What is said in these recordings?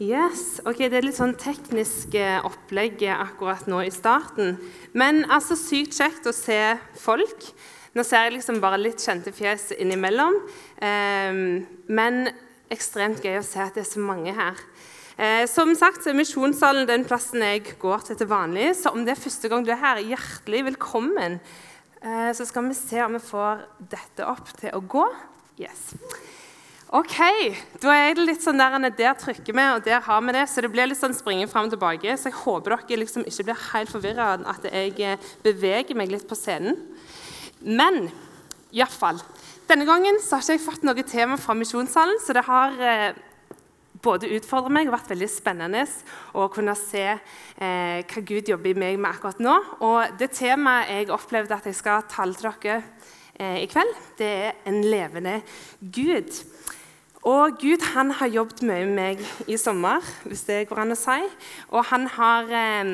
Yes, ok, Det er litt sånn teknisk eh, opplegg akkurat nå i starten. Men altså sykt kjekt å se folk. Nå ser jeg liksom bare litt kjente fjes innimellom. Eh, men ekstremt gøy å se at det er så mange her. Eh, som sagt så er Misjonssalen den plassen jeg går til til vanlig. Så om det er første gang du er her, hjertelig velkommen. Eh, så skal vi se om vi får dette opp til å gå. Yes. Ok, da er det litt sånn der, der trykker vi, og der har vi det. Så det blir litt sånn springe fram og tilbake. Så jeg håper dere liksom ikke blir helt forvirra at jeg eh, beveger meg litt på scenen. Men iallfall Denne gangen så har ikke jeg fått noe tema fra Misjonssalen, så det har eh, både utfordret meg og vært veldig spennende å kunne se eh, hva Gud jobber i meg med akkurat nå. Og det temaet jeg opplevde at jeg skal tale til dere eh, i kveld, det er en levende Gud. Og Gud han har jobbet mye med meg i sommer, hvis det går an å si. Og han har eh,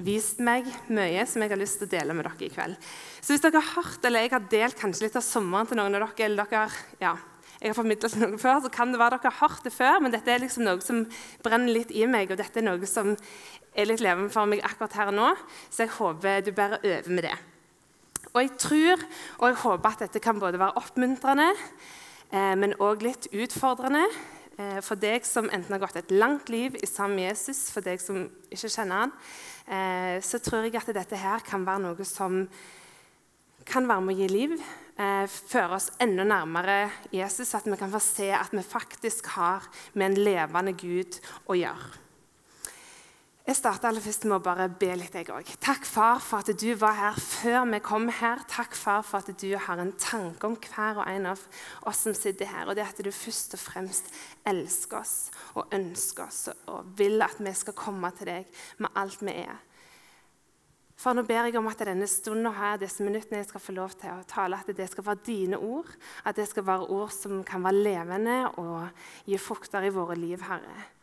vist meg mye som jeg har lyst til å dele med dere i kveld. Så hvis dere har hørt, eller jeg har delt kanskje litt av sommeren til noen av dere, eller dere, ja, jeg har formidlet til noen før, så kan det være dere har hørt det før, men dette er liksom noe som brenner litt i meg, og dette er noe som er litt levende for meg akkurat her nå. Så jeg håper du bare øver med det. Og jeg tror og jeg håper at dette kan både være oppmuntrende men òg litt utfordrende eh, for deg som enten har gått et langt liv i sammen med Jesus, for deg som ikke kjenner han, eh, så tror jeg at dette her kan være noe som kan være med å gi liv. Føre oss enda nærmere Jesus, at vi kan få se at vi faktisk har med en levende Gud å gjøre. Jeg starter aller først med å bare be litt. jeg også. Takk, far, for at du var her før vi kom her. Takk, far, for at du har en tanke om hver og en av oss som sitter her. Og det at du først og fremst elsker oss og ønsker oss og vil at vi skal komme til deg med alt vi er. For Nå ber jeg om at denne stunden her, disse minuttene jeg skal få lov til å tale, at det skal være dine ord. At det skal være ord som kan være levende og gi frukter i våre liv, Herre.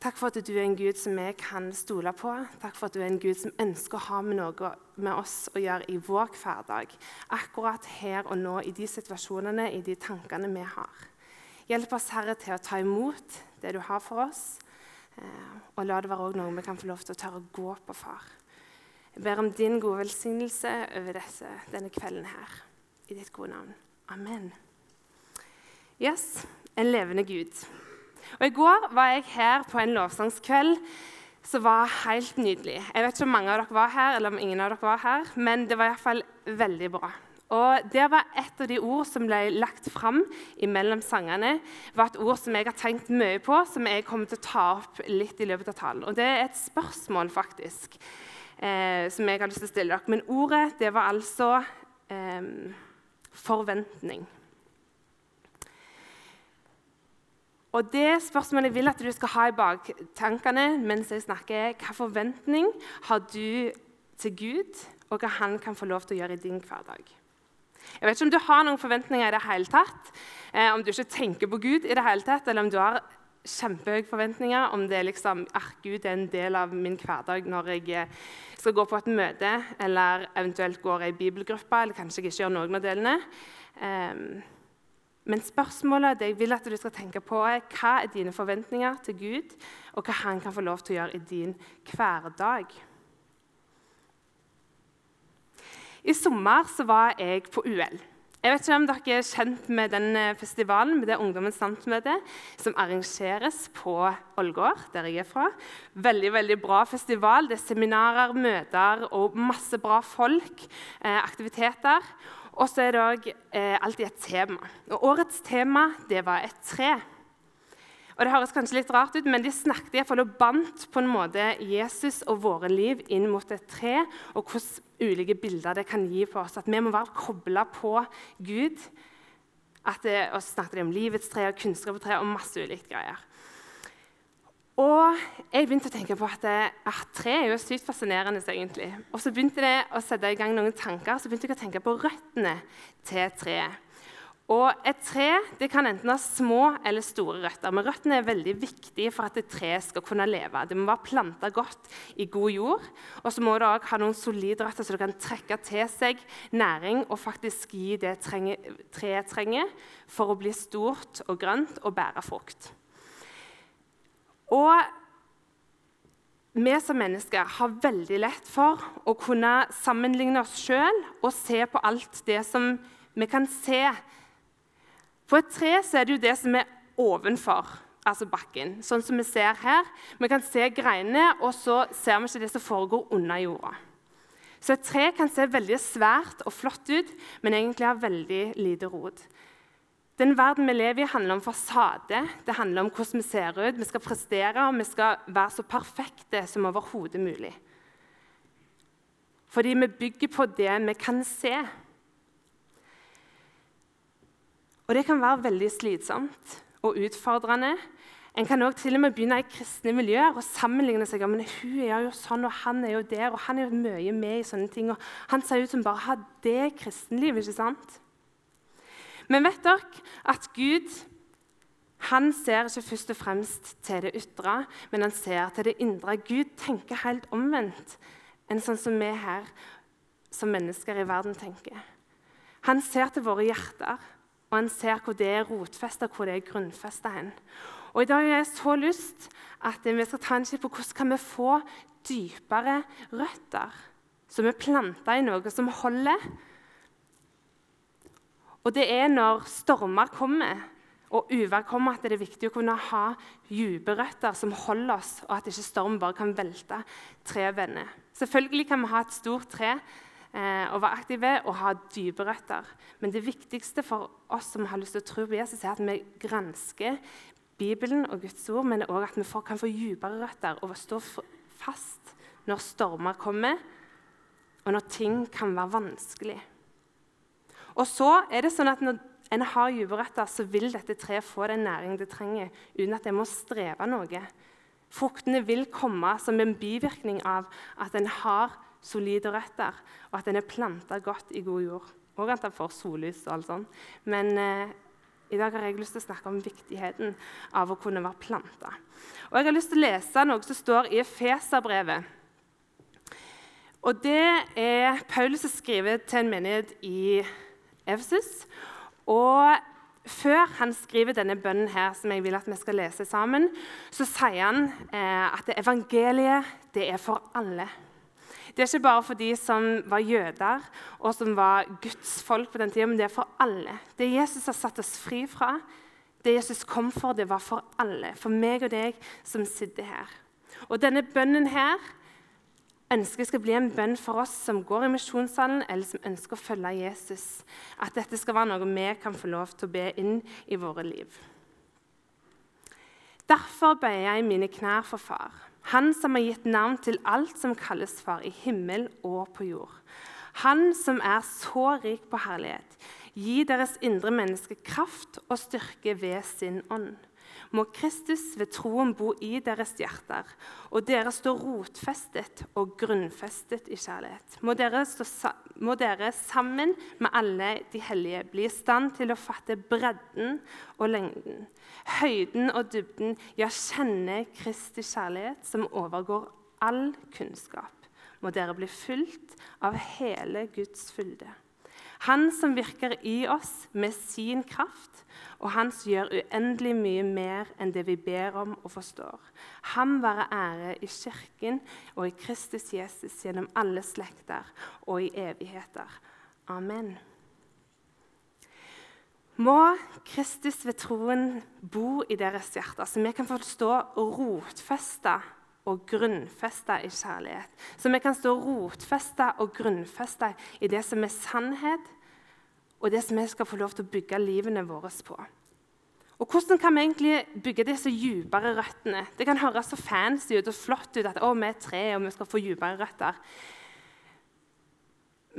Takk for at du er en Gud som vi kan stole på. Takk for at du er en Gud som ønsker å ha med noe med oss å gjøre i vår hverdag. Akkurat her og nå, i de situasjonene, i de tankene vi har. Hjelp oss, Herre, til å ta imot det du har for oss. Eh, og la det være noe vi kan få lov til å tørre å gå på, far. Jeg ber om din gode velsignelse over disse, denne kvelden her. I ditt gode navn. Amen. Yes, en levende Gud. Og I går var jeg her på en lovsangskveld som var helt nydelig. Jeg vet ikke om mange av dere var her, eller om ingen av dere var her, men det var iallfall veldig bra. Og Det var et av de ord som ble lagt fram imellom sangene. var et ord som jeg har tenkt mye på, som jeg kommer til å ta opp litt i løpet av talen. Og Det er et spørsmål, faktisk, eh, som jeg har lyst til å stille dere. Men ordet det var altså eh, forventning. Og det spørsmålet jeg vil at du skal ha i baktankene mens jeg snakker, er hva forventning har du til Gud, og hva han kan få lov til å gjøre i din hverdag? Jeg vet ikke om du har noen forventninger i det hele tatt, eh, om du ikke tenker på Gud i det hele tatt, eller om du har kjempehøye forventninger, om det er liksom, ah, Gud er en del av min hverdag når jeg eh, skal gå på et møte, eller eventuelt går i bibelgruppa, eller kanskje jeg ikke gjør noen av delene. Um, men spørsmålet det jeg vil at du skal tenke på, er hva er dine forventninger til Gud, og hva han kan få lov til å gjøre i din hverdag. I sommer så var jeg på UL. Jeg vet ikke om dere er kjent med den eh, festivalen, med det Ungdommens landsmøte, som arrangeres på Ålgård, der jeg er fra. Veldig veldig bra festival. Det er seminarer, møter og masse bra folk. Eh, aktiviteter. Og så er det òg eh, alltid et tema. Og Årets tema det var et tre. Og Det høres kanskje litt rart ut, men de snakket iallfall og bandt på en måte Jesus og våre liv inn mot et tre, og hvordan ulike bilder det kan gi på oss. At vi må være kobla på Gud. At det, og så snakket de om livets tre og kunnskap og masse ulike greier. Og jeg begynte å tenke på at, at tre er jo sykt fascinerende. egentlig. Og så begynte det å sette i gang noen tanker, så begynte jeg å tenke på røttene til treet. Og Et tre det kan enten ha små eller store røtter, men røttene er veldig viktige for at et tre skal kunne leve. Det må være planta godt i god jord, og så må det også ha noen solide røtter så det kan trekke til seg næring og faktisk gi det treet trenger for å bli stort og grønt og bære frukt. Og vi som mennesker har veldig lett for å kunne sammenligne oss sjøl og se på alt det som vi kan se. På et tre er det jo det som er ovenfor, altså bakken. Sånn som vi ser her. Vi kan se greinene, og så ser vi ikke det som foregår under jorda. Så et tre kan se veldig svært og flott ut, men egentlig har veldig lite rot. Den verden vi lever i, handler om fasade. Det handler om hvordan vi ser ut. Vi skal prestere, og vi skal være så perfekte som overhodet mulig. Fordi vi bygger på det vi kan se. Og det kan være veldig slitsomt og utfordrende. En kan også til og med begynne i kristne miljøer og sammenligne seg. men hun er jo sånn, og han er jo der, og han er jo mye med i sånne ting. og Han ser ut som bare har det kristenlivet. ikke sant? Men vet dere at Gud han ser ikke først og fremst til det ytre, men han ser til det indre. Gud tenker helt omvendt enn sånn som vi her som mennesker i verden tenker. Han ser til våre hjerter, og han ser hvor det er rotfesta, hvor det er grunnfesta hen. Og I dag har jeg så lyst at vi skal ta en kikk på hvordan kan vi få dypere røtter, som er planta i noe som holder. Og det er når stormer kommer og uvær kommer, at det er viktig å kunne ha dype røtter som holder oss, og at ikke stormen bare kan velte trevenner. Selvfølgelig kan vi ha et stort tre eh, og være aktive og ha dype røtter. Men det viktigste for oss som har lyst til å tro på Jesus, er at vi gransker Bibelen og Guds ord, men òg at vi får, kan få dypere røtter og stå fast når stormer kommer, og når ting kan være vanskelig. Og så er det sånn at Når en har dype så vil dette treet få den næring det trenger, uten at en må streve noe. Fruktene vil komme som en bivirkning av at en har solide røtter, og at en er planta godt i god jord. Og at en får sollys og alt sånt. Men eh, i dag har jeg lyst til å snakke om viktigheten av å kunne være planta. Og jeg har lyst til å lese noe som står i Efeserbrevet. Og det er Paulus som skriver til en menighet i Efesus. Og før han skriver denne bønnen her, som jeg vil at vi skal lese sammen, så sier han eh, at evangeliet det er for alle. Det er ikke bare for de som var jøder og som var Guds folk på den tida, men det er for alle. Det Jesus har satt oss fri fra, det Jesus kom for, det var for alle. For meg og deg som sitter her. Og denne bønnen her ønsker skal bli en bønn for oss som går i misjonssalen, eller som ønsker å følge Jesus. At dette skal være noe vi kan få lov til å be inn i våre liv. Derfor bøyer jeg mine knær for Far han som har gitt navn til alt som kalles far i himmel og på jord. Han som er så rik på herlighet. Gi deres indre menneske kraft og styrke ved sin ånd. Må Kristus ved troen bo i deres hjerter, og dere stå rotfestet og grunnfestet i kjærlighet. Må dere, stå, må dere sammen med alle de hellige bli i stand til å fatte bredden og lengden, høyden og dybden, ja, kjenne Kristi kjærlighet, som overgår all kunnskap. Må dere bli fulgt av hele Guds fylde. Han som virker i oss med sin kraft, og han som gjør uendelig mye mer enn det vi ber om og forstår. Ham være ære i Kirken og i Kristus Jesus gjennom alle slekter og i evigheter. Amen. Må Kristus ved troen bo i deres hjerter, så vi kan få stå rotfesta og grunnfesta i kjærlighet. Så vi kan stå rotfesta og grunnfesta i det som er sannhet, og det som vi skal få lov til å bygge livene våre på. Og Hvordan kan vi egentlig bygge disse dypere røttene? Det kan høres så fancy ut og flott ut at å, vi er tre og vi skal få dypere røtter.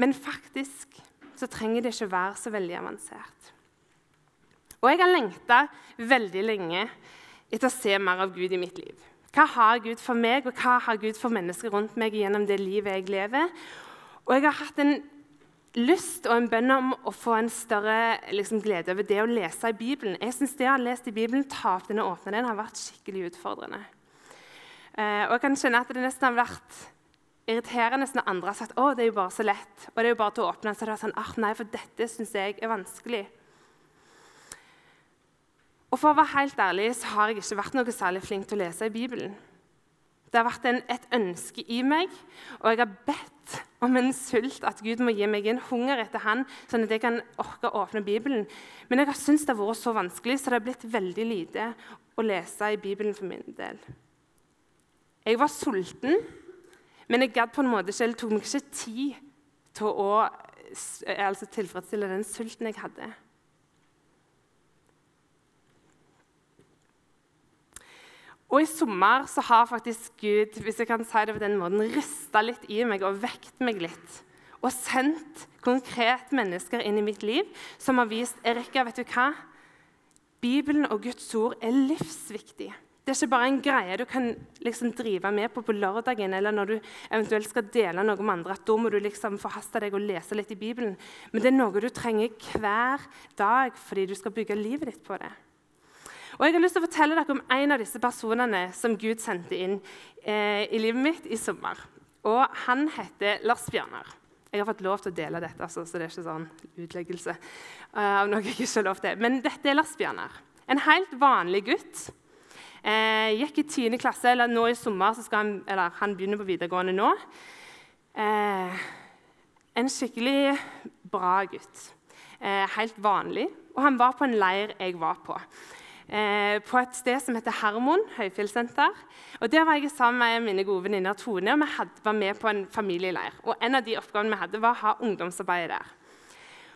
Men faktisk så trenger det ikke være så veldig avansert. Og jeg har lengta veldig lenge etter å se mer av Gud i mitt liv. Hva har Gud for meg, og hva har Gud for mennesker rundt meg gjennom det livet jeg lever? Og jeg har hatt en lyst og en bønn om å få en større liksom, glede over det å lese i Bibelen. Jeg synes Det å ha lest i Bibelen, ta opp den og åpne den, har vært skikkelig utfordrende. Eh, og jeg kan kjenne at det nesten har vært irriterende når andre har sagt å, det er jo bare så lett. og det er jo bare til å åpne den, så det er sånn, ah, nei, for dette syns jeg er vanskelig. Og For å være helt ærlig så har jeg ikke vært noe særlig flink til å lese i Bibelen. Det har vært en, et ønske i meg, og jeg har bedt om en sult, at Gud må gi meg en hunger etter Han, sånn at jeg kan orke å åpne Bibelen. Men jeg har syntes det har vært så vanskelig, så det har blitt veldig lite å lese i Bibelen for min del. Jeg var sulten, men jeg gadd på en måte ikke, eller tok meg ikke tid til å altså tilfredsstille den sulten jeg hadde. Og i sommer så har faktisk Gud hvis jeg kan si det på den måten, rista litt i meg og vekt meg litt. Og sendt konkret mennesker inn i mitt liv som har vist Erika, vet du hva? Bibelen og Guds ord er livsviktig. Det er ikke bare en greie du kan liksom drive med på på lørdagen eller når du eventuelt skal dele noe med andre. at Da må du liksom forhaste deg og lese litt i Bibelen. Men det er noe du trenger hver dag fordi du skal bygge livet ditt på det. Og Jeg har lyst til å fortelle dere om en av disse personene som Gud sendte inn eh, i livet mitt i sommer. Og Han heter Lars Bjørnar. Jeg har fått lov til å dele dette, altså, så det er ikke sånn utleggelse uh, av noe jeg ikke har lov til. Men dette er Lars Bjørnar. En helt vanlig gutt. Eh, gikk i 10. klasse, eller nå i sommer så skal han, eller han begynner på videregående nå. Eh, en skikkelig bra gutt. Eh, helt vanlig. Og han var på en leir jeg var på. Eh, på et sted som heter Hermon høyfjellssenter. Og Der var jeg sammen med mine gode venninner Tone, og vi hadde, var med på en familieleir. Og En av de oppgavene vi hadde, var å ha ungdomsarbeid der.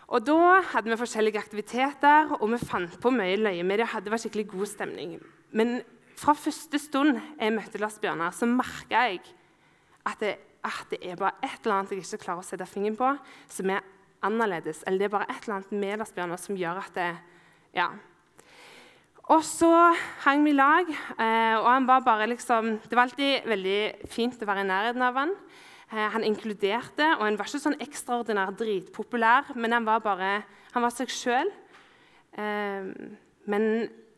Og Da hadde vi forskjellige aktiviteter, og vi fant på mye løye med det. Det var skikkelig god stemning. Men fra første stund jeg møtte Lars Bjørnar, så merka jeg at det, at det, er bare et eller annet jeg ikke klarer å sette fingeren på, som er annerledes. Eller det er bare et eller annet med Lars Bjørnar som gjør at det, ja, og så hang vi i lag, eh, og han var bare liksom, det var alltid veldig fint å være i nærheten av han. Eh, han inkluderte, og han var ikke sånn ekstraordinær dritpopulær, men han var bare han var seg sjøl. Eh, men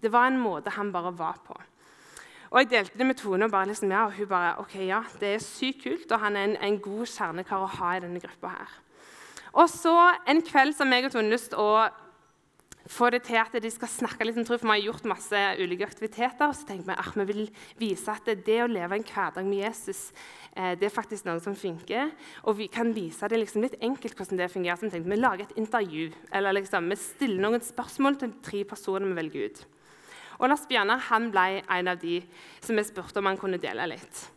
det var en måte han bare var på. Og Jeg delte det med Tone, og, bare liksom, ja, og hun bare ok, ja, det er sykt kult, og han er en, en god kjernekar å ha i denne gruppa. her. Og så En kveld som jeg og Tone lyst til å få det til at de skal snakke litt om tro. For vi har gjort masse ulike aktiviteter. og så tenker Vi at vi vil vise at det å leve en hverdag med Jesus eh, det er faktisk noe som funker. Og vi kan vise det liksom litt enkelt hvordan det fungerer. Så vi tenkte vi lager et intervju. Eller liksom, vi stiller noen spørsmål til tre personer vi velger ut. Og Lars Bjørnar han ble en av de som vi spurte om han kunne dele litt.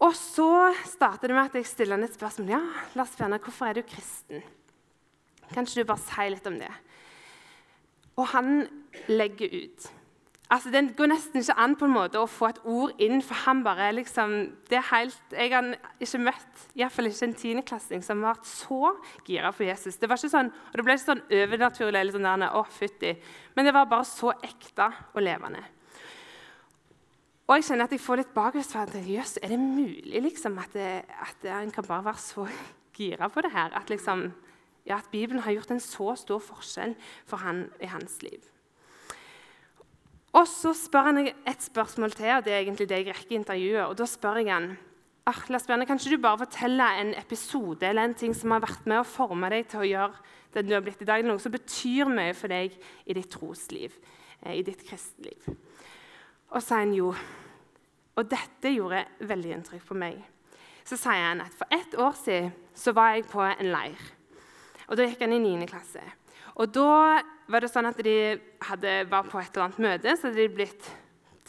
Og så starter det med at jeg stiller han et spørsmål. Ja, Lars Bjørnar, hvorfor er du kristen? Kan ikke du bare si litt om det? Og han legger ut. Altså, Det går nesten ikke an på en måte å få et ord inn, for han bare liksom, det er helt, Jeg har ikke møtt i hvert fall ikke en tiendeklassing som har vært så gira på Jesus. Det var ikke sånn, og det ble ikke sånn overnaturlig eller sånn der, å, fytti, men det var bare så ekte og levende. Og jeg kjenner at jeg får litt bakgrunnsferd. Jøss, er det mulig liksom, at, det, at en kan bare være så gira på det her? At liksom, ja, at Bibelen har gjort en så stor forskjell for han i hans liv. Og Så spør han et spørsmål til, og det er egentlig det jeg rekker i intervjuet. og Da spør jeg han ah, Lars Bjørne, kan ikke du bare fortelle en episode eller en ting som har vært med å forme deg til å gjøre det du har blitt i dag, noe som betyr mye for deg i ditt trosliv, eh, i ditt kristenliv? Og så sier han jo. Og dette gjorde veldig inntrykk på meg. Så sier han at for ett år siden så var jeg på en leir. Og Da gikk han i 9. klasse. Og Da var det sånn at de hadde, var på et eller annet møte, så hadde de blitt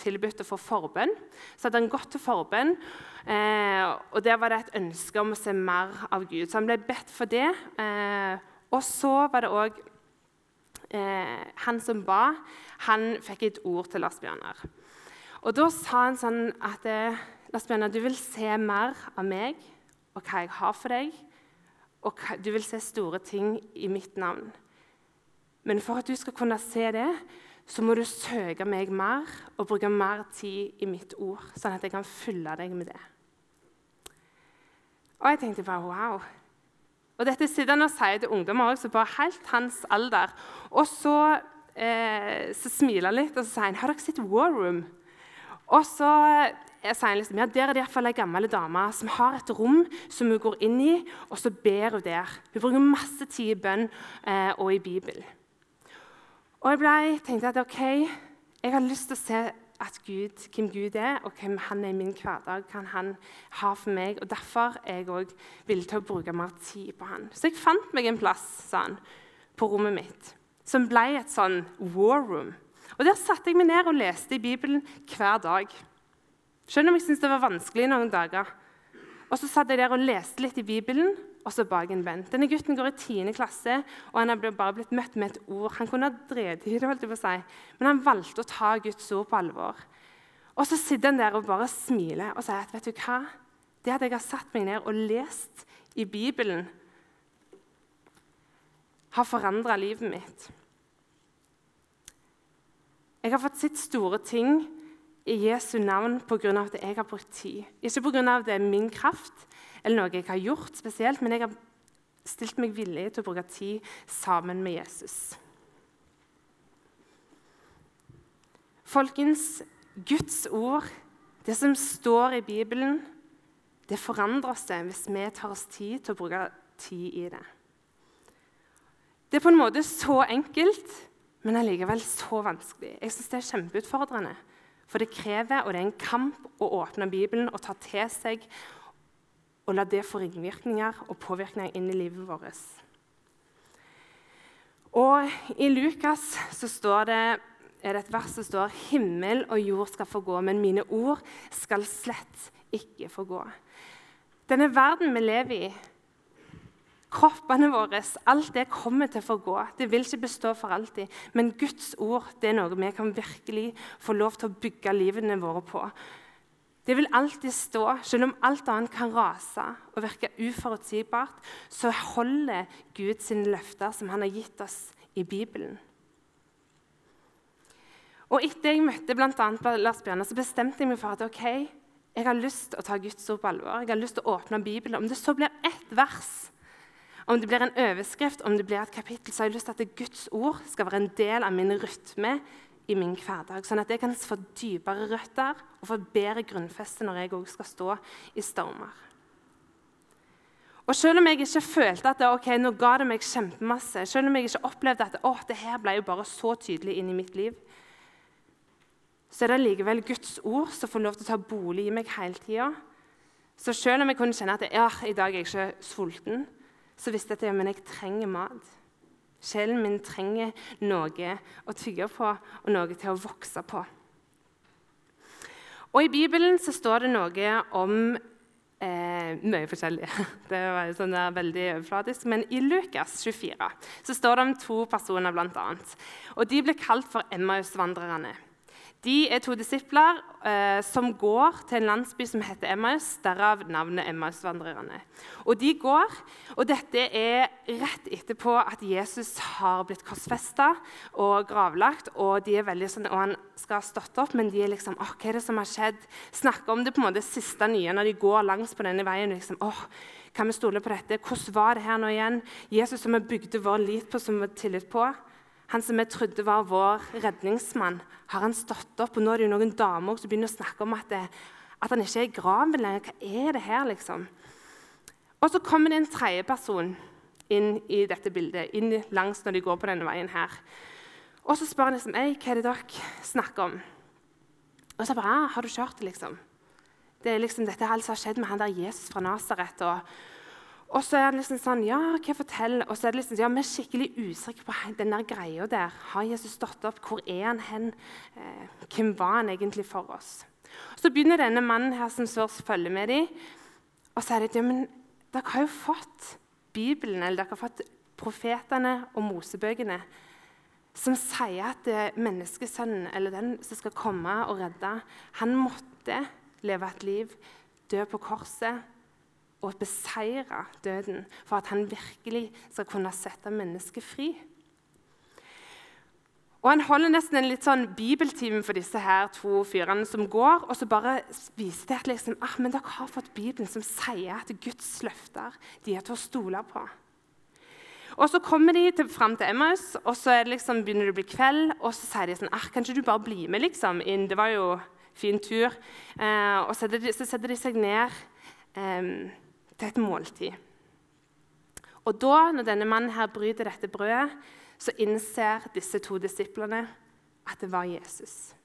tilbudt å få forbønn. Så hadde han gått til forbønn, eh, og der var det et ønske om å se mer av Gud. Så han ble bedt for det. Eh, og så var det òg eh, han som ba, han fikk et ord til Lars Bjørnar. Og da sa han sånn at eh, Lars Bjørnar, du vil se mer av meg og hva jeg har for deg og du vil se store ting i mitt navn. Men for at du skal kunne se det, så må du søke meg mer og bruke mer tid i mitt ord, sånn at jeg kan fylle deg med det. Og jeg tenkte bare wow. Og dette sitter han og sier til ungdommer også, på helt hans alder. Og så, eh, så smiler han litt og så sier han, har dere sett War Room. Og så jeg sier liksom, ja, Der er det iallfall ei gammel dame som har et rom som hun går inn i, og så ber hun der. Hun bruker masse tid i bønn eh, og i Bibelen. Og jeg ble, tenkte at ok, jeg har lyst til å se Gud, hvem Gud er, og hvem han er i min hverdag. Kan han ha for meg, og Derfor er jeg òg villig til å bruke mer tid på han. Så jeg fant meg en plass han, på rommet mitt som ble et sånn war room. Og Der satte jeg meg ned og leste i Bibelen hver dag. Selv om jeg syntes det var vanskelig noen dager. Og så satt jeg der og leste litt i Bibelen, og så bak en venn. Denne gutten går i 10. klasse, og han har bare blitt møtt med et ord. Han kunne ha drevet i det, holdt jeg på å si, men han valgte å ta Guds ord på alvor. Og så sitter han der og bare smiler og sier at vet du hva? Det at jeg har satt meg ned og lest i Bibelen, har forandra livet mitt. Jeg har fått sett store ting i Jesu navn pga. at jeg har brukt tid. Ikke pga. det er min kraft eller noe jeg har gjort spesielt, men jeg har stilt meg villig til å bruke tid sammen med Jesus. Folkens, Guds ord, det som står i Bibelen, det forandrer seg hvis vi tar oss tid til å bruke tid i det. Det er på en måte så enkelt, men allikevel så vanskelig. Jeg synes det er kjempeutfordrende. For det krever, og det er en kamp, å åpne Bibelen og ta til seg og la det få ringvirkninger og påvirkninger inn i livet vårt. Og I Lukas så står det, er det et vers som står himmel og jord skal få gå, men mine ord skal slett ikke få gå. Denne verden vi lever i, Kroppene våre, alt det kommer til å forgå. Det vil ikke bestå for alltid. Men Guds ord det er noe vi kan virkelig få lov til å bygge livene våre på. Det vil alltid stå, selv om alt annet kan rase og virke uforutsigbart. Så holder Gud sine løfter, som han har gitt oss i Bibelen. Og Etter jeg møtte bl.a. Lars Bjørnar, så bestemte jeg meg for at ok, jeg har lyst til å ta Guds ord på alvor. Jeg har lyst til å åpne Bibelen. Om det så blir ett vers om det blir en overskrift, om det blir et kapittel, så har jeg lyst til at Guds ord skal være en del av min rytme i min hverdag. Sånn at jeg kan få dypere røtter og få bedre grunnfeste når jeg òg skal stå i stormer. Og Selv om jeg ikke følte at det, okay, nå ga det meg kjempemasse, selv om jeg ikke opplevde at å, det her ble jo bare så tydelig inn i mitt liv, så er det likevel Guds ord som får lov til å ta bolig i meg hele tida. Så selv om jeg kunne kjenne at ja, i dag er jeg ikke sulten, så visste jeg at ja, jeg trenger mat. Sjelen min trenger noe å tygge på og noe til å vokse på. Og I Bibelen så står det noe om eh, mye forskjellig. Det var sånn der veldig overflatisk. Men i Lukas 24 så står det om to personer, blant annet. Og De ble kalt for Emmaus-vandrerne. De er to disipler eh, som går til en landsby som heter Emmaus, derav navnet Emmausvandrerne. Og de går, og dette er rett etterpå at Jesus har blitt korsfesta og gravlagt. Og de er veldig sånn, og han skal ha stått opp, men de er liksom åh, hva er det som har skjedd? Snakker om det på en måte siste nye når de går langs på denne veien. liksom, åh, Kan vi stole på dette? Hvordan var det her nå igjen? Jesus som vi bygde vår lit på, som vi har tillit på han som vi trodde var vår redningsmann, har han stått opp. Og nå er det jo noen damer som begynner å snakke om at, det, at han ikke er i graven lenger. Hva er det her, liksom? Og så kommer det en tredje person inn i dette bildet, inn langs når de går på denne veien her. Og så spør han liksom, Ei, hva er det dere snakker om. Og så bare, ah, har du kjørt det, liksom? Det er liksom dette alt som har skjedd med han der Jesus fra Nasaret. Og, og så er han liksom sånn Ja, hva fortell? Og så er det liksom, ja, vi er skikkelig usikre på den der greia der. Har Jesus stått opp? Hvor er han hen? Eh, hvem var han egentlig for oss? Så begynner denne mannen her som står og følger med dem, og sier at ja, men dere har jo fått Bibelen, eller dere har fått profetene og Mosebøkene, som sier at menneskesønnen, eller den som skal komme og redde, han måtte leve et liv, dø på korset og beseire døden for at han virkelig skal kunne sette mennesket fri. Og Han holder nesten en litt sånn bibeltime for disse her to fyrene som går, og så bare viser det at liksom, ah, men dere har fått Bibelen som sier at Guds løfter de er til å stole på. Og Så kommer de til, fram til Emmaus, og så liksom, begynner det å bli kveld. Og så sier de sånn ah, Kan ikke du bare bli med liksom, inn? Det var jo fin tur. Eh, og så setter, de, så setter de seg ned. Eh, til et måltid. Og da, når denne mannen her bryter dette brødet, så innser disse to disiplene at det var Jesus.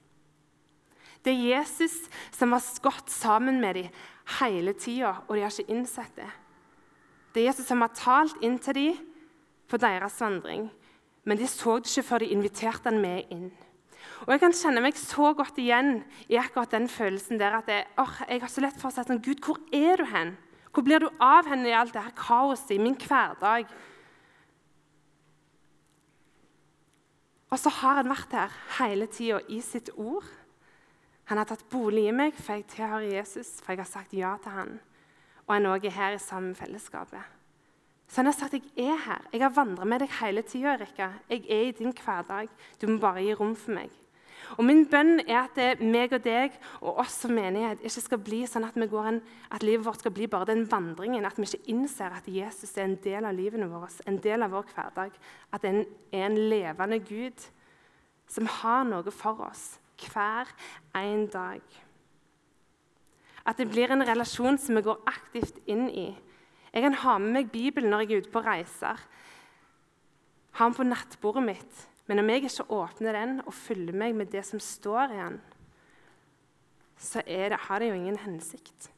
Det er Jesus som har skått sammen med dem hele tida, og de har ikke innsett det. Det er Jesus som har talt inn til dem på deres vandring, men de så det ikke før de inviterte han med inn. Og Jeg kan kjenne meg så godt igjen i akkurat den følelsen der at jeg, oh, jeg har så lett for å si sånn Gud, hvor er du hen? Hvor blir du av henne i alt det her kaoset i min hverdag? Og så har han vært her hele tida i sitt ord. Han har tatt bolig i meg, for jeg tilhører Jesus, for jeg har sagt ja til han. Og han òg er her i samme fellesskapet. Så han har sagt jeg er her. Jeg har vandret med deg hele tida, Erika. Jeg er i din hverdag. Du må bare gi rom for meg. Og Min bønn er at det, meg og deg og oss som menighet ikke skal bli sånn at, en, at, livet vårt skal bli bare den vandringen. At vi ikke innser at Jesus er en del av livene våre, en del av vår hverdag. At det er en levende Gud som har noe for oss hver en dag. At det blir en relasjon som vi går aktivt inn i. Jeg kan ha med meg Bibelen når jeg er ute på reiser. Ha den på nattbordet mitt. Men om jeg ikke åpner den og fyller meg med det som står i den, så det, har det jo ingen hensikt.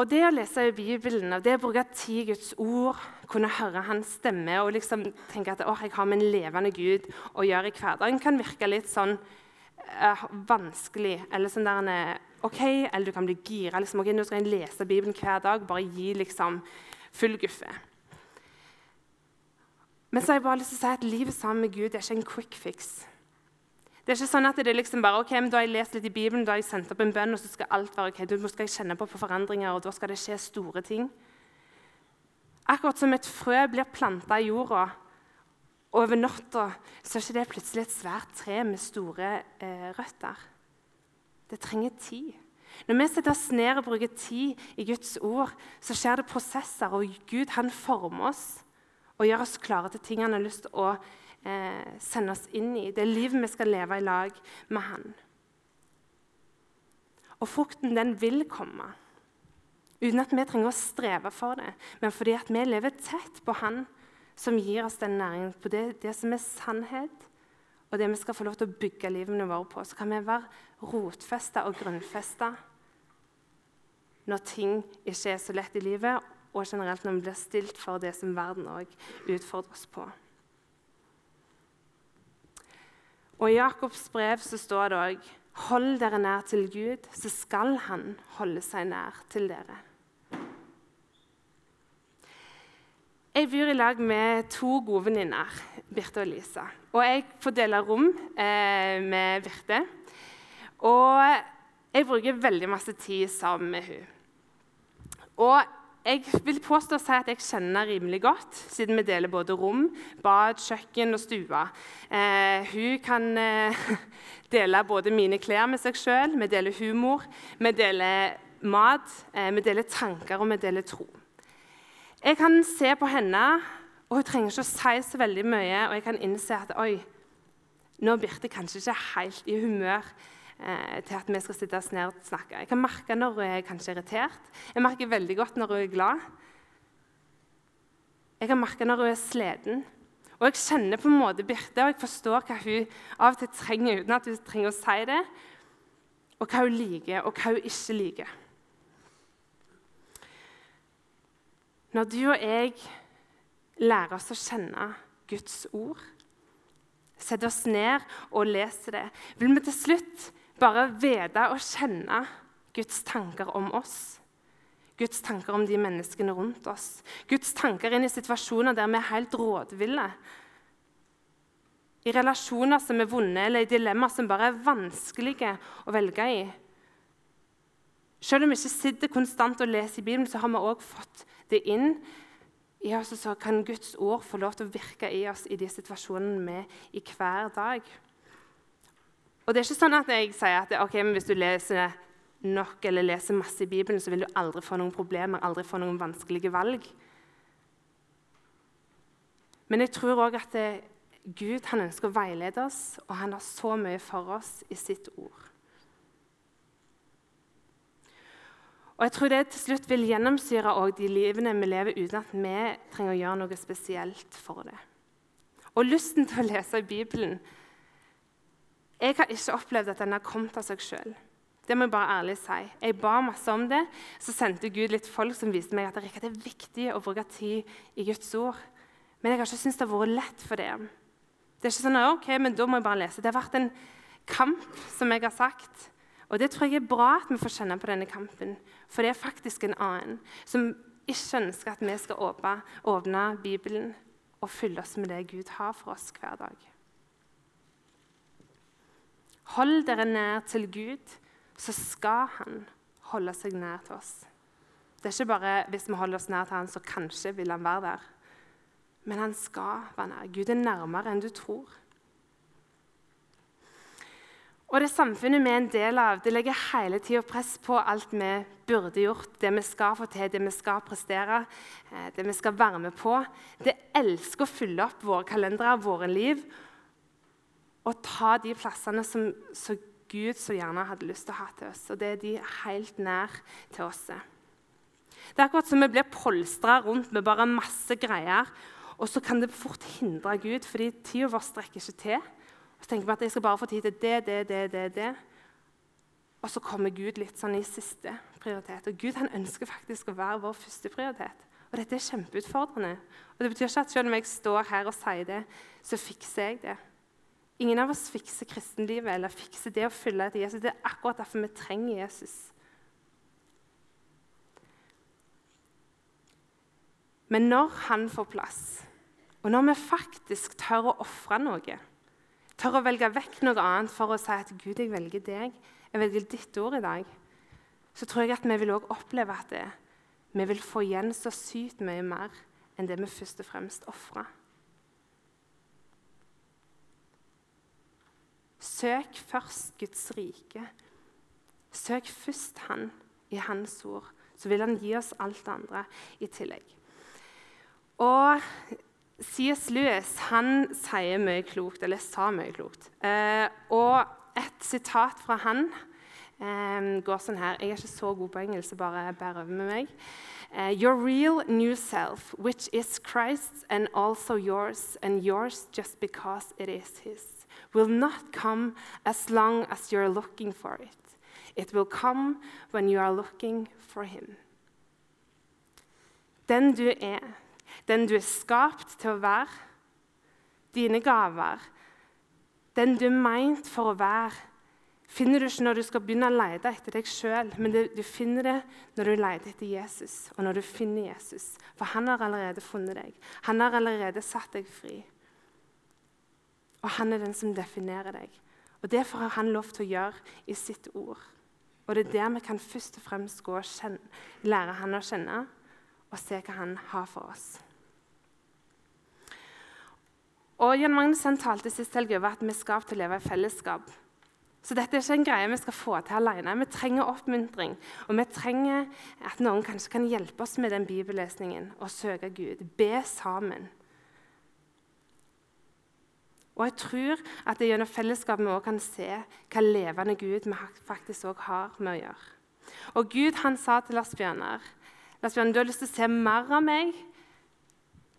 Og Det å lese i Bibelen og det å bruke tid i Guds ord, kunne høre hans stemme og liksom tenke at jeg har med en levende Gud å gjøre i hverdagen, kan virke litt sånn uh, vanskelig. Eller sånn der, uh, ok, eller du kan bli gira. Liksom, ok, nå skal jeg lese Bibelen hver dag. Bare gi liksom full guffe. Men så har jeg bare lyst til å si at livet sammen med Gud det er ikke en quick fix. Det er ikke sånn at det er liksom bare, ok, men da har jeg lest litt i Bibelen, da har jeg sendt opp en bønn, og så skal alt være ok. Da skal jeg kjenne på, på forandringer, og da skal det skje store ting. Akkurat som et frø blir planta i jorda, og over natta så er ikke det plutselig et svært tre med store eh, røtter. Det trenger tid. Når vi setter oss ned og bruker tid i Guds ord, så skjer det prosesser, og Gud han former oss og gjøre oss klare til ting han har lyst til å eh, sende oss inn i. Det er livet vi skal leve i lag med han. Og frukten, den vil komme. Uten at vi trenger å streve for det, men fordi at vi lever tett på Han som gir oss den næringen, på det, det som er sannhet, og det vi skal få lov til å bygge livene våre på. Så kan vi være rotfesta og grunnfesta når ting ikke er så lett i livet, og generelt når vi blir stilt for det som verden òg utfordrer oss på. Og I Jakobs brev så står det òg Hold dere nær til Gud, så skal Han holde seg nær til dere. Jeg bor i lag med to gode venninner, Birte og Lisa. Og jeg får dele rom eh, med Birte. Og jeg bruker veldig masse tid sammen med hun. Og jeg vil påstå å si at jeg kjenner rimelig godt, siden vi deler både rom, bad, kjøkken og stue. Eh, hun kan eh, dele både mine klær med seg sjøl, vi deler humor, vi deler mat, eh, vi deler tanker og vi deler tro. Jeg kan se på henne, og hun trenger ikke å si så veldig mye, og jeg kan innse at oi, nå er Birte kanskje ikke helt i humør til at vi skal sitte oss ned og snakke. Jeg kan merke når hun er kanskje irritert. Jeg merker veldig godt når hun er glad. Jeg kan merke når hun er sliten. Og jeg kjenner på en måte Birte, og jeg forstår hva hun av og til trenger uten at hun trenger å si det. Og hva hun liker, og hva hun ikke liker. Når du og jeg lærer oss å kjenne Guds ord, setter oss ned og leser det, vil vi til slutt bare vite og kjenne Guds tanker om oss. Guds tanker om de menneskene rundt oss. Guds tanker inn i situasjoner der vi er helt rådville. I relasjoner som er vonde, eller i dilemmaer som bare er vanskelige å velge i. Selv om vi ikke sitter konstant og leser i Bibelen, så har vi også fått det inn i oss, Og så kan Guds ord få lov til å virke i oss i de situasjonene vi er i hver dag. Og det er ikke sånn at jeg sier at okay, hvis du leser nok eller leser masse i Bibelen, så vil du aldri få noen problemer, aldri få noen vanskelige valg. Men jeg tror òg at det, Gud han ønsker å veilede oss, og han har så mye for oss i sitt ord. Og jeg tror det til slutt vil gjennomsyre de livene vi lever uten at vi trenger å gjøre noe spesielt for det. Og lysten til å lese i Bibelen Jeg har ikke opplevd at den har kommet av seg sjøl. Det må jeg bare ærlig si. Jeg ba masse om det. Så sendte Gud litt folk som viste meg at det er viktig å bruke tid i Guds ord. Men jeg har ikke syntes det har vært lett for det. Det er ikke sånn ok, men da må jeg bare lese. Det har vært en kamp, som jeg har sagt. Og det tror jeg er bra at vi får kjenne på denne kampen. For det er faktisk en annen som ikke ønsker at vi skal åpne, åpne Bibelen og fylle oss med det Gud har for oss hver dag. Hold dere nær til Gud, så skal Han holde seg nær til oss. Det er ikke bare hvis vi holder oss nær til Han, så kanskje vil Han være der. Men Han skal være nær. Gud er nærmere enn du tror. Og det samfunnet vi er en del av, det legger hele tida press på alt vi burde gjort, det vi skal få til, det vi skal prestere, eh, det vi skal være med på. Det elsker å fylle opp våre kalendere, våre liv, og ta de plassene som, som Gud så gjerne hadde lyst til å ha til oss. Og det er de helt nær til oss. Det er akkurat som vi blir polstra rundt med bare masse greier. Og så kan det fort hindre Gud, fordi tida vår strekker ikke til. Og Så tenker vi at jeg skal bare få tid til det, det, det, det, det. Og så kommer Gud litt sånn i siste prioritet. Og Gud han ønsker faktisk å være vår første prioritet. Og dette er kjempeutfordrende. Og det betyr ikke at selv om jeg står her og sier det, så fikser jeg det. Ingen av oss fikser kristenlivet eller fikser det å følge etter Jesus. Det er akkurat derfor vi trenger Jesus. Men når han får plass, og når vi faktisk tør å ofre noe Tør å velge vekk noe annet for å si at Gud, jeg velger deg. Jeg velger ditt ord i dag. Så tror jeg at vi vil også oppleve at det, vi vil få igjen så sykt mye mer enn det vi først og fremst ofrer. Søk først Guds rike. Søk først Han i Hans ord. Så vil Han gi oss alt det andre i tillegg. Og C.S. Lewis han sier mye klokt, eller sa mye klokt. Eh, og et sitat fra han eh, går sånn her Jeg er ikke så god på engelsk, bare bær over med meg. Eh, your real new self, which is Christ's and also yours, and yours just because it is His, will not come as long as you're looking for it. It will come when you are looking for Him. Den du er, den du er skapt til å være, dine gaver, den du er meint for å være, finner du ikke når du skal begynne å lete etter deg sjøl, men du finner det når du leter etter Jesus, og når du finner Jesus. For han har allerede funnet deg. Han har allerede satt deg fri. Og han er den som definerer deg. Og Det har han lov til å gjøre i sitt ord. Og Det er der vi kan først og fremst gå og kjenne, lære han å kjenne og se hva han har for oss. Og Jan Magnussen talte sist helg over at vi skal til å leve i fellesskap. Så dette er ikke en greie vi skal få til alene. Vi trenger oppmuntring. Og vi trenger at noen kanskje kan hjelpe oss med den bibellesningen og søke Gud. Be sammen. Og jeg tror at det gjennom fellesskapet vi også kan se hva levende Gud vi faktisk også har med å gjøre. Og Gud han sa til Lars Bjørnar Lars Bjørnar, du har lyst til å se mer av meg.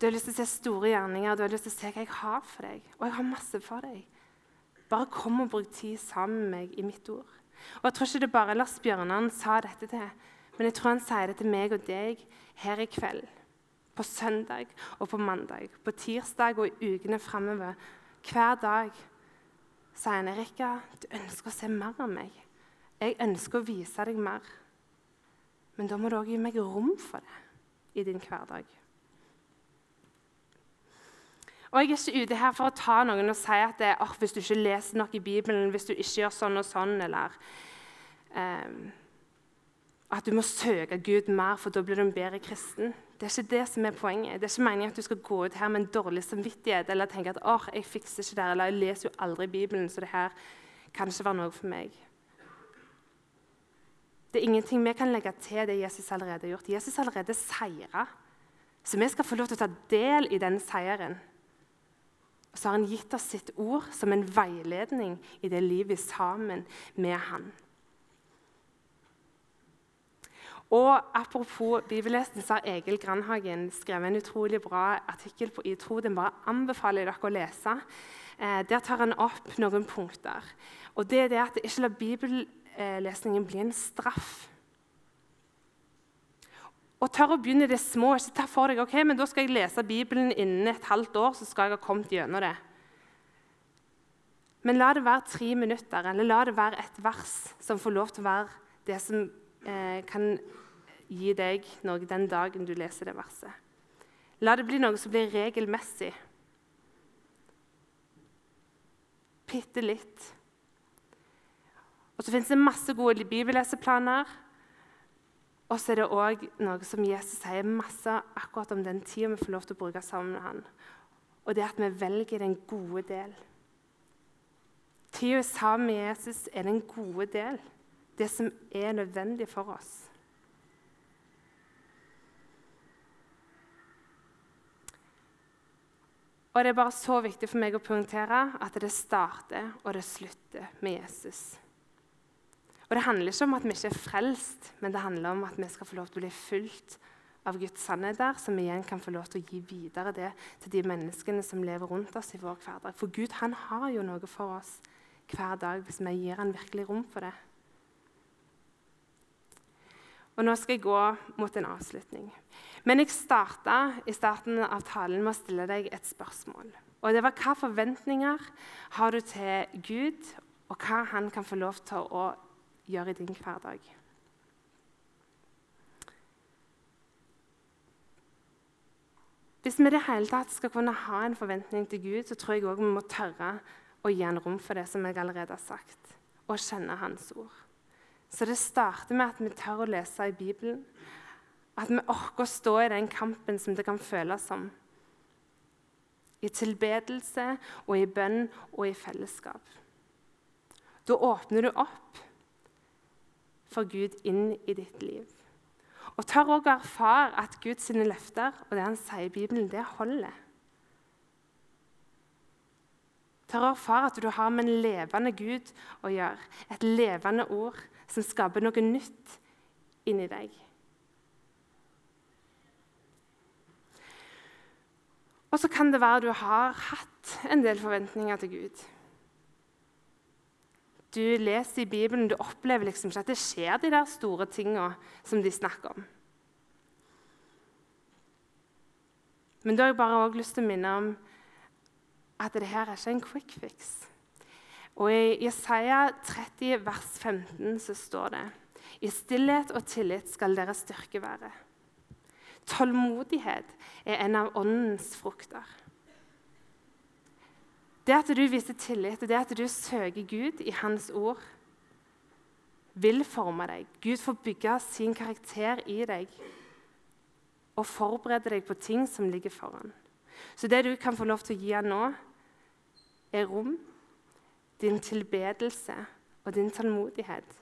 Du har lyst til å se store gjerninger, du har lyst til å se hva jeg har for deg. Og jeg har masse for deg. Bare kom og bruk tid sammen med meg i mitt ord. Og Jeg tror ikke det bare Lars Bjørnar sa dette til, men jeg tror han sier det til meg og deg her i kveld. På søndag og på mandag, på tirsdag og i ukene framover. Hver dag sier han Erika, du ønsker å se mer av meg. Jeg ønsker å vise deg mer. Men da må du òg gi meg rom for det i din hverdag. Og Jeg er ikke ute her for å ta noen og si at det, oh, hvis du ikke leser nok i Bibelen, hvis du ikke gjør sånn og sånn, eller um, at du må søke Gud mer, for da blir du en bedre kristen. Det er ikke det som er poenget. Det er ikke meningen at du skal gå ut her med en dårlig samvittighet eller tenke at oh, jeg fikser ikke det, eller jeg leser jo aldri Bibelen, så det her kan ikke være noe for meg. Det er ingenting vi kan legge til det Jesus allerede har gjort. Jesus allerede seira. Så vi skal få lov til å ta del i den seieren. Og så har han gitt oss sitt ord som en veiledning i det livet sammen med han. Og Apropos bibellesning, så har Egil Grandhagen skrevet en utrolig bra artikkel på i tro. Den bare anbefaler dere å lese. Eh, der tar han opp noen punkter. Og det er det at ikke la bibellesningen bli en straff. Og tør å begynne det små. Ikke ta for deg ok, men da skal jeg lese Bibelen innen et halvt år. så skal jeg ha kommet gjennom det. Men la det være tre minutter, eller la det være et vers som får lov til å være det som eh, kan gi deg noe den dagen du leser det verset. La det bli noe som blir regelmessig. Bitte litt. Og så fins det masse gode bibelleseplaner. Og så er det òg noe som Jesus sier masse akkurat om den tida vi får lov til å bruke sammen med han. Og det er at vi velger den gode del. Tida sammen med Jesus er den gode del, det som er nødvendig for oss. Og Det er bare så viktig for meg å poengtere at det starter og det slutter med Jesus. Og Det handler ikke om at vi ikke er frelst, men det handler om at vi skal få lov til å bli fulgt av Guds sannheter, som igjen kan få lov til å gi videre det til de menneskene som lever rundt oss i vår hverdag. For Gud han har jo noe for oss hver dag hvis vi gir han virkelig rom for det. Og Nå skal jeg gå mot en avslutning. Men jeg starta i starten av talen med å stille deg et spørsmål. Og det var Hva forventninger har du til Gud, og hva han kan få lov til å gjøre i din hverdag. Hvis vi i det hele tatt skal kunne ha en forventning til Gud, så tror jeg også vi må tørre å gi han rom for det som jeg allerede har sagt, og kjenne Hans ord. Så det starter med at vi tør å lese i Bibelen. At vi orker å stå i den kampen som det kan føles som. I tilbedelse og i bønn og i fellesskap. Da åpner du opp for Gud inn i ditt liv. Og tør òg erfare at Guds løfter og det han sier i Bibelen, det holder. Tør å erfare at du har med en levende Gud å gjøre. Et levende ord som skaper noe nytt inni deg. Og så kan det være du har hatt en del forventninger til Gud du leser i Bibelen, du opplever liksom ikke at det skjer de der store tinga som de snakker om. Men da har jeg bare også lyst til å minne om at det her er ikke en quick fix. Og I Jesaja 30, vers 15 så står det I stillhet og tillit skal deres styrke være. Tålmodighet er en av åndens frukter. Det at du viser tillit, det at du søker Gud i Hans ord, vil forme deg. Gud får bygge sin karakter i deg og forberede deg på ting som ligger foran. Så det du kan få lov til å gi ham nå, er rom, din tilbedelse og din tålmodighet.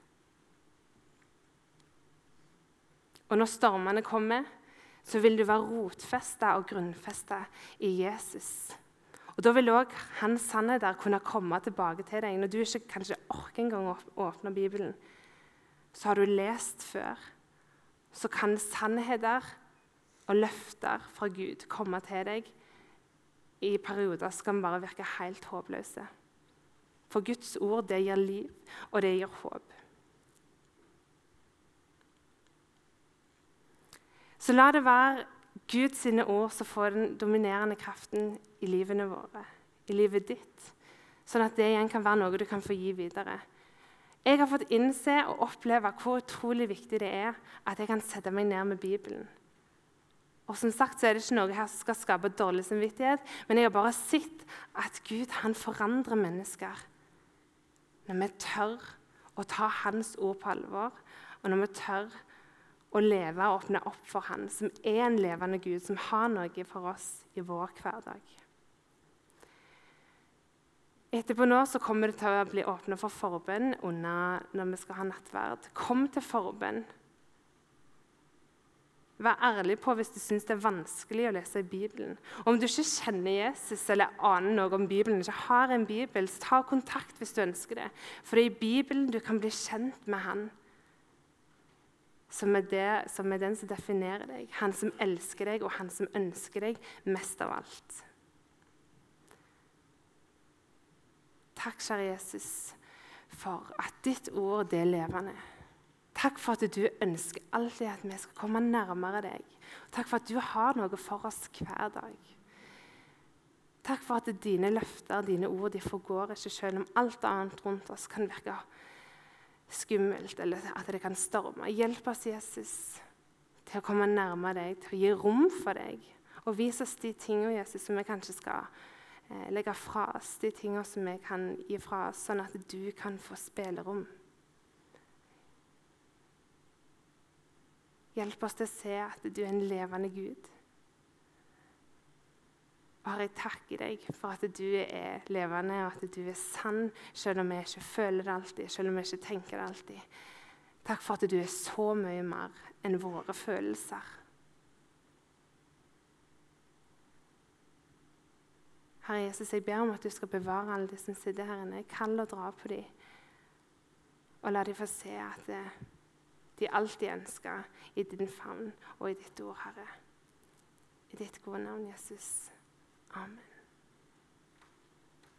Og når stormene kommer, så vil du være rotfesta og grunnfesta i Jesus. Og Da vil òg hans sannheter kunne komme tilbake til deg. Når du ikke kanskje orker engang å åpne Bibelen, så har du lest før. Så kan sannheter og løfter fra Gud komme til deg i perioder som vi bare virke helt håpløse. For Guds ord det gir liv, og det gir håp. Så la det være Guds ord som får den dominerende kraften i livene våre, i livet ditt, sånn at det igjen kan være noe du kan få gi videre. Jeg har fått innse og oppleve hvor utrolig viktig det er at jeg kan sette meg ned med Bibelen. Og som sagt så er det ikke noe her som skal skape dårlig samvittighet, men jeg har bare sett at Gud han forandrer mennesker når vi tør å ta Hans ord på alvor, og når vi tør å leve og åpne opp for Han, som er en levende Gud, som har noe for oss i vår hverdag. Etterpå nå så kommer det til å bli åpna for forbønn når vi skal ha nattverd. Kom til forbønn. Vær ærlig på hvis du syns det er vanskelig å lese i Bibelen. Om du ikke kjenner Jesus eller aner noe om Bibelen, ikke har en bibel, så ta kontakt hvis du ønsker det. For det er i Bibelen du kan bli kjent med Han som er, det, som er den som definerer deg. Han som elsker deg, og han som ønsker deg mest av alt. Takk, kjære Jesus, for at ditt ord det er levende. Takk for at du ønsker alltid at vi skal komme nærmere deg. Takk for at du har noe for oss hver dag. Takk for at dine løfter, dine ord, de forgår ikke selv om alt annet rundt oss kan virke skummelt, eller at det kan storme. Hjelp oss, Jesus, til å komme nærmere deg, til å gi rom for deg. Og vis oss de tingene Jesus, som vi kanskje skal eh, legge fra oss, de tingene som vi kan gi fra oss, sånn at du kan få spillerom. Hjelp oss til å se at du er en levende Gud. Har jeg takker deg for at du er levende og at du er sann, selv om vi ikke føler det alltid, selv om vi ikke tenker det alltid. Takk for at du er så mye mer enn våre følelser. Herre Jesus, jeg ber om at du skal bevare alle de som sitter her inne. Kall og dra på dem. Og la dem få se at de alltid ønsker i din favn og i ditt ord, Herre. I ditt gode navn, Jesus. Amen.